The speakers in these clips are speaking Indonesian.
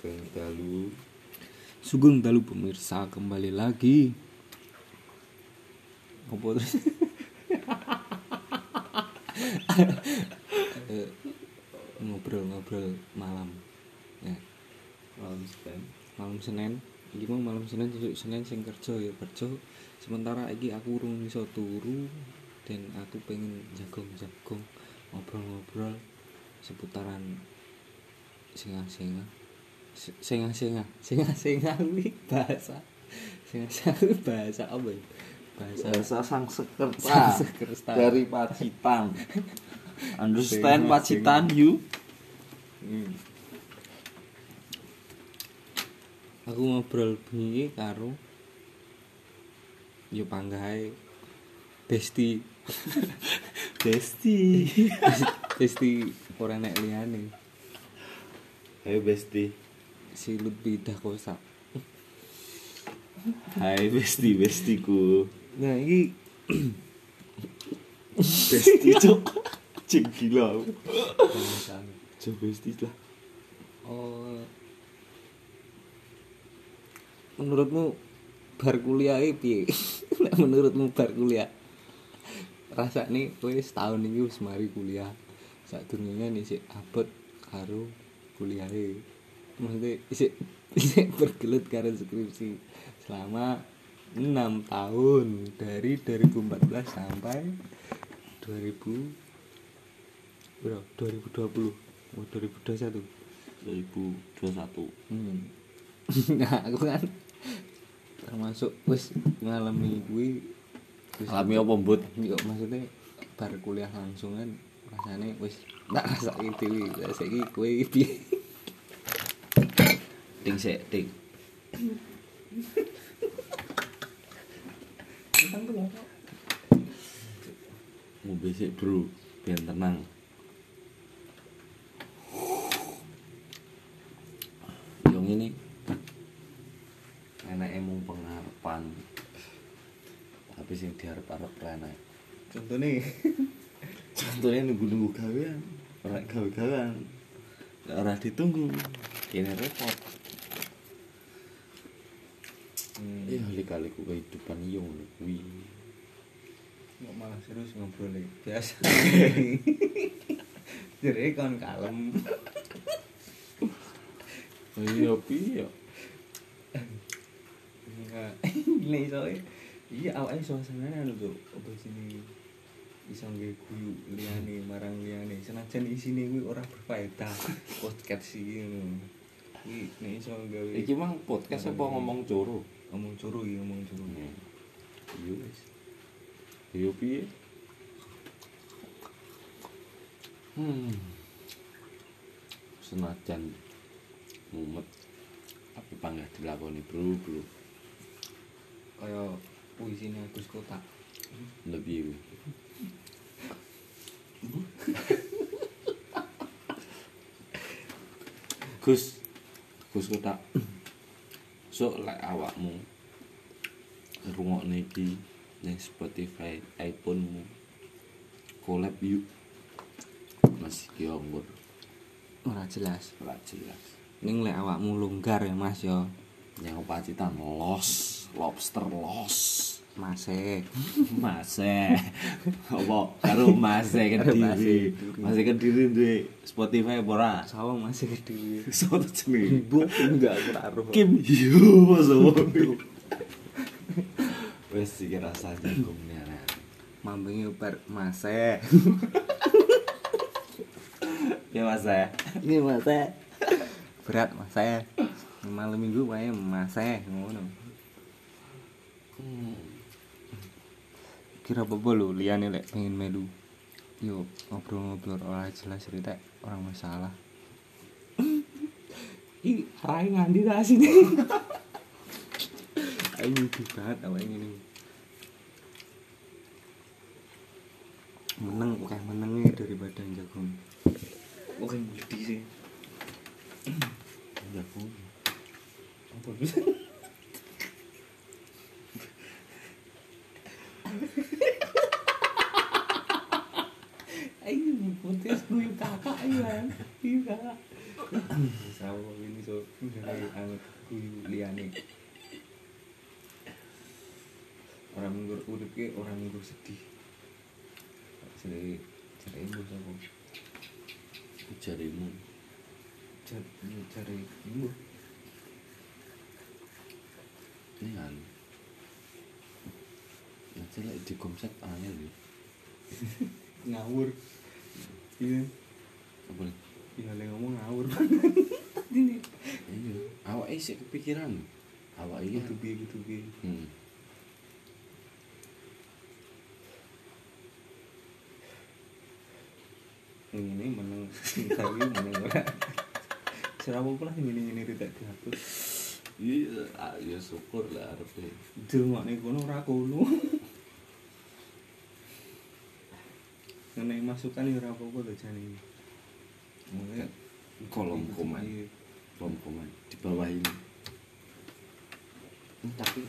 Sugeng dalu Sugeng dalu pemirsa kembali lagi. Apa terus? Eh, Ngobrol-ngobrol malam. Ya, malam Senin. malam Senin. Iki mau malam Senin sesuk Senin sing kerja ya kerja. Sementara iki aku urung iso turu dan aku pengen jagong-jagong ngobrol-ngobrol seputaran singa-singa Se- singa-singa singa-singa kuwi bahasa singa-singa kuwi bahasa apa ya bahasa Bahasa sang sekerta dari Pacitan. Understand Singa, Pacitan you? Hmm. aku ngobrol bengi karo yo panggahe Besti Besti. Besti ora nek liyane Hai Besti. si Lutfi Dakosa Hai besti bestiku. Nah ini Besti cok cek gila Cok besti lah. Oh. Menurutmu Bar kuliah ini piye? Menurutmu bar kuliah. Rasa nih gue setahun ini mari kuliah. Saat dunia nih si abot Karu kuliah Maksudnya isik isik bergelut karo skripsi selama 6 tahun dari 2014 sampai 2000 berapa? 2020 oh, 2021 2021. Hmm. nah, aku kan termasuk wis ngalami kuwi wis- Alami apa mbut? Iya, maksudnya bar kuliah langsung kan rasane wis tak rasake dhewe. Saiki kowe piye? Ting sik, ting. Mau besok bro, biar tenang. Yang ini enak emang pengharapan tapi sing diharap-harap enak. Contohnya contohnya nunggu-nunggu gawean. Ora gawe-gawean. Ora ditunggu. Ini repot hmm, iya kali-kaliku kehidupan iya ngono kuwi kok malah serius ngobrol iki. Biasa. Jadi kon kalem. iya piye Enggak. Ini iso iya awake suasanane anu tuh apa sini iso nggih guyu liyane marang liyane senajan isine kuwi ora berfaedah podcast iki ngono nek iso gawe. Iki mang podcast apa ngomong coro? Ngomong curu iki ngomong curu iya. Wis. Iya piye? Hmm. Senajan mumet tapi panggah dilakoni bro bro. Kaya puisine Agus Kotak. Lebih Gus Gus kotak sok lek awakmu. Rungokne iki ning Spotify iPhone-mu. Collab yuk. Mas iki nggur ora jelas. Ora jelas. Ning lek awakmu longgar ya Mas ya. Yang pacitan los. Lobster los Masih Mase. Apa karo Mase Mase Kediri. Kediri. Mase Kediri duwe Spotify apa ora? sawang masih gede Sopo jenenge? Ibu enggak ora roh Kim Hyo sapa? Wes iki rasa jagung nyara. mambengi bar Masih Ya Mas ya. Ini Masih berat Masih malam minggu wae Masih ngono kira apa lu liane lek pengen melu. Yuk ngobrol-ngobrol ora jelas cerita orang masalah. Ih rai nganti tak sini? Ayo nyubi banget awak ini menang kayak menangnya daripada jagung oke mudi sih. Jagung. apa bisa Ayo, podcast gue kakak ya, iya. Kakak. Sama ini dari anget kuyu liyane orang nggur urip ki orang nggur sedih. Jadi jadi ibu sapa jarimu jadi cari ibu ini kan nanti lagi di konsep angel ya ngawur. Iya. Apa nih iya ngomong ngawur. Iya. Awak sih kepikiran. Awak iya kudu piye kudu piye. Hmm. ini meneng. Tapi meneng ora. Serawu pula ini ini tidak dihapus. Iya ah, ya syukur lah harusnya Delokne kono ora kono. Nek masukan ya ora apa-apa to jane. Mulai kolom komen kolom komen di bawah ini. Hmm, tapi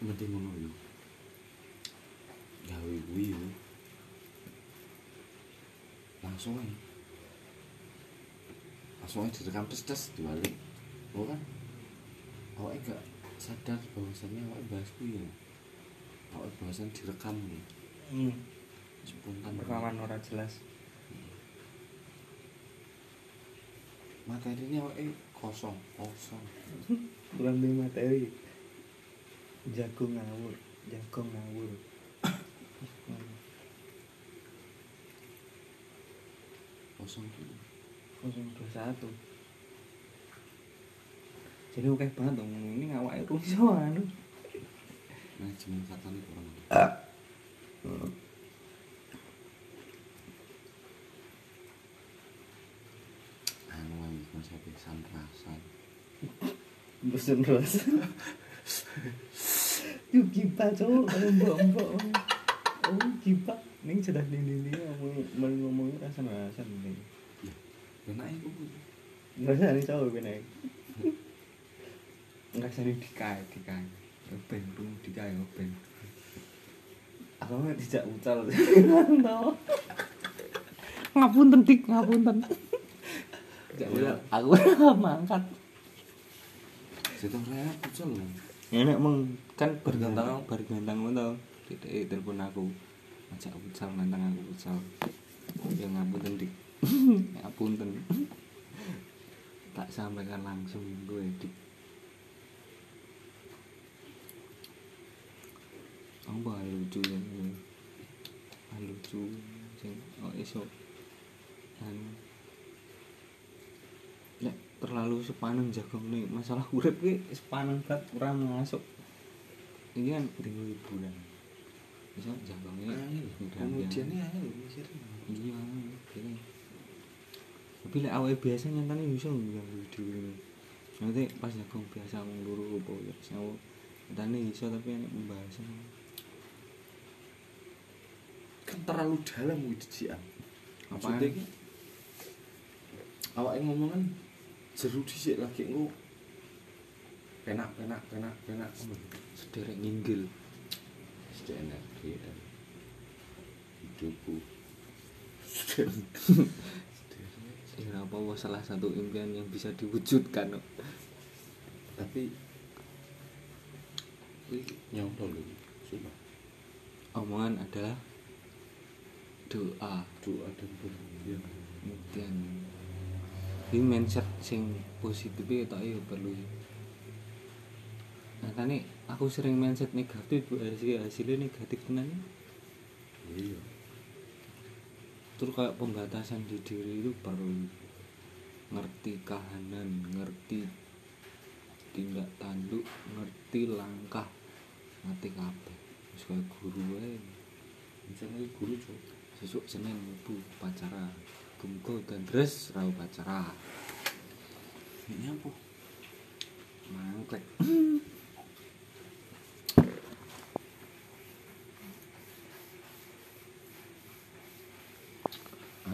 mending ngono yo gawe kuwi yo. Langsung aja langsung aja direkam tes tes dibalik. Oh kan? Awalnya gak sadar bahwasannya awalnya bahas kuwi yo awalnya bahasan direkam nih Hmm, spontan rekaman ora jelas. materi ini awalnya kosong kosong Bukan di materi. Jago ngawur, jago ngawur. kosong tuh Kosong dua satu. Jadi oke banget dong, ini ngawake rusuh anu. manajemen katanya kurang anu lagi konsepnya sanrasan Bosen terus. Yuk kipa cowok, mbok-mbok. Oh, kipa. Ning cedah ning ning ngomong ngomong rasa-rasa ning. benar itu Ngerasa nih cowok bener. Ngerasa nih dikai, dikai. Open, rum dikai, open. Aku dijak ucal. Tahu. Ngapunten dik, ngapunten. Ucal. Aku mangkat. saya raya pucel Enak meng kan bergantang bergantang ngono tau. Tidak telepon aku. Ajak ucal nantang aku ucal. Ya ngapunten dik. ngapunten. tak sampaikan langsung gue dik. Apa hal lucu ya lucu sing oh iso anu nek terlalu sepaneng jagung nih. Masalah urip ki sepaneng banget ora masuk. Ini kan dingin liburan bisa jagung ini kemudian ini ayo mikir iya kira tapi lek awake biasa nyantani iso nggak di ini. Nanti pas jagung biasa ngeluru opo ya sewo nyantani iso tapi ini pembahasan. Kan terlalu dalam wujudnya apa ini? awal yang ngomong kan jeru disik lagi engko penak penak penak penak. Sederek nginggil. sudah energi hidupku. Ya ora apa salah satu impian yang bisa diwujudkan. tapi wih nyantol loh sumpah. Omongan adalah doa. doa dan berhentian ini mindset sing positif itu ayo perlu nah tadi aku sering mindset negatif bu. Hasil hasilnya negatif tenan. Iya. Terus kayak pembatasan di diri itu perlu ngerti kahanan ngerti tindak tanduk ngerti langkah ngerti kabeh. Wis kayak guru ae. Misalnya guru cok sesuk senin ibu pacara gumgo dan dress rau pacara ini apa? Mangklek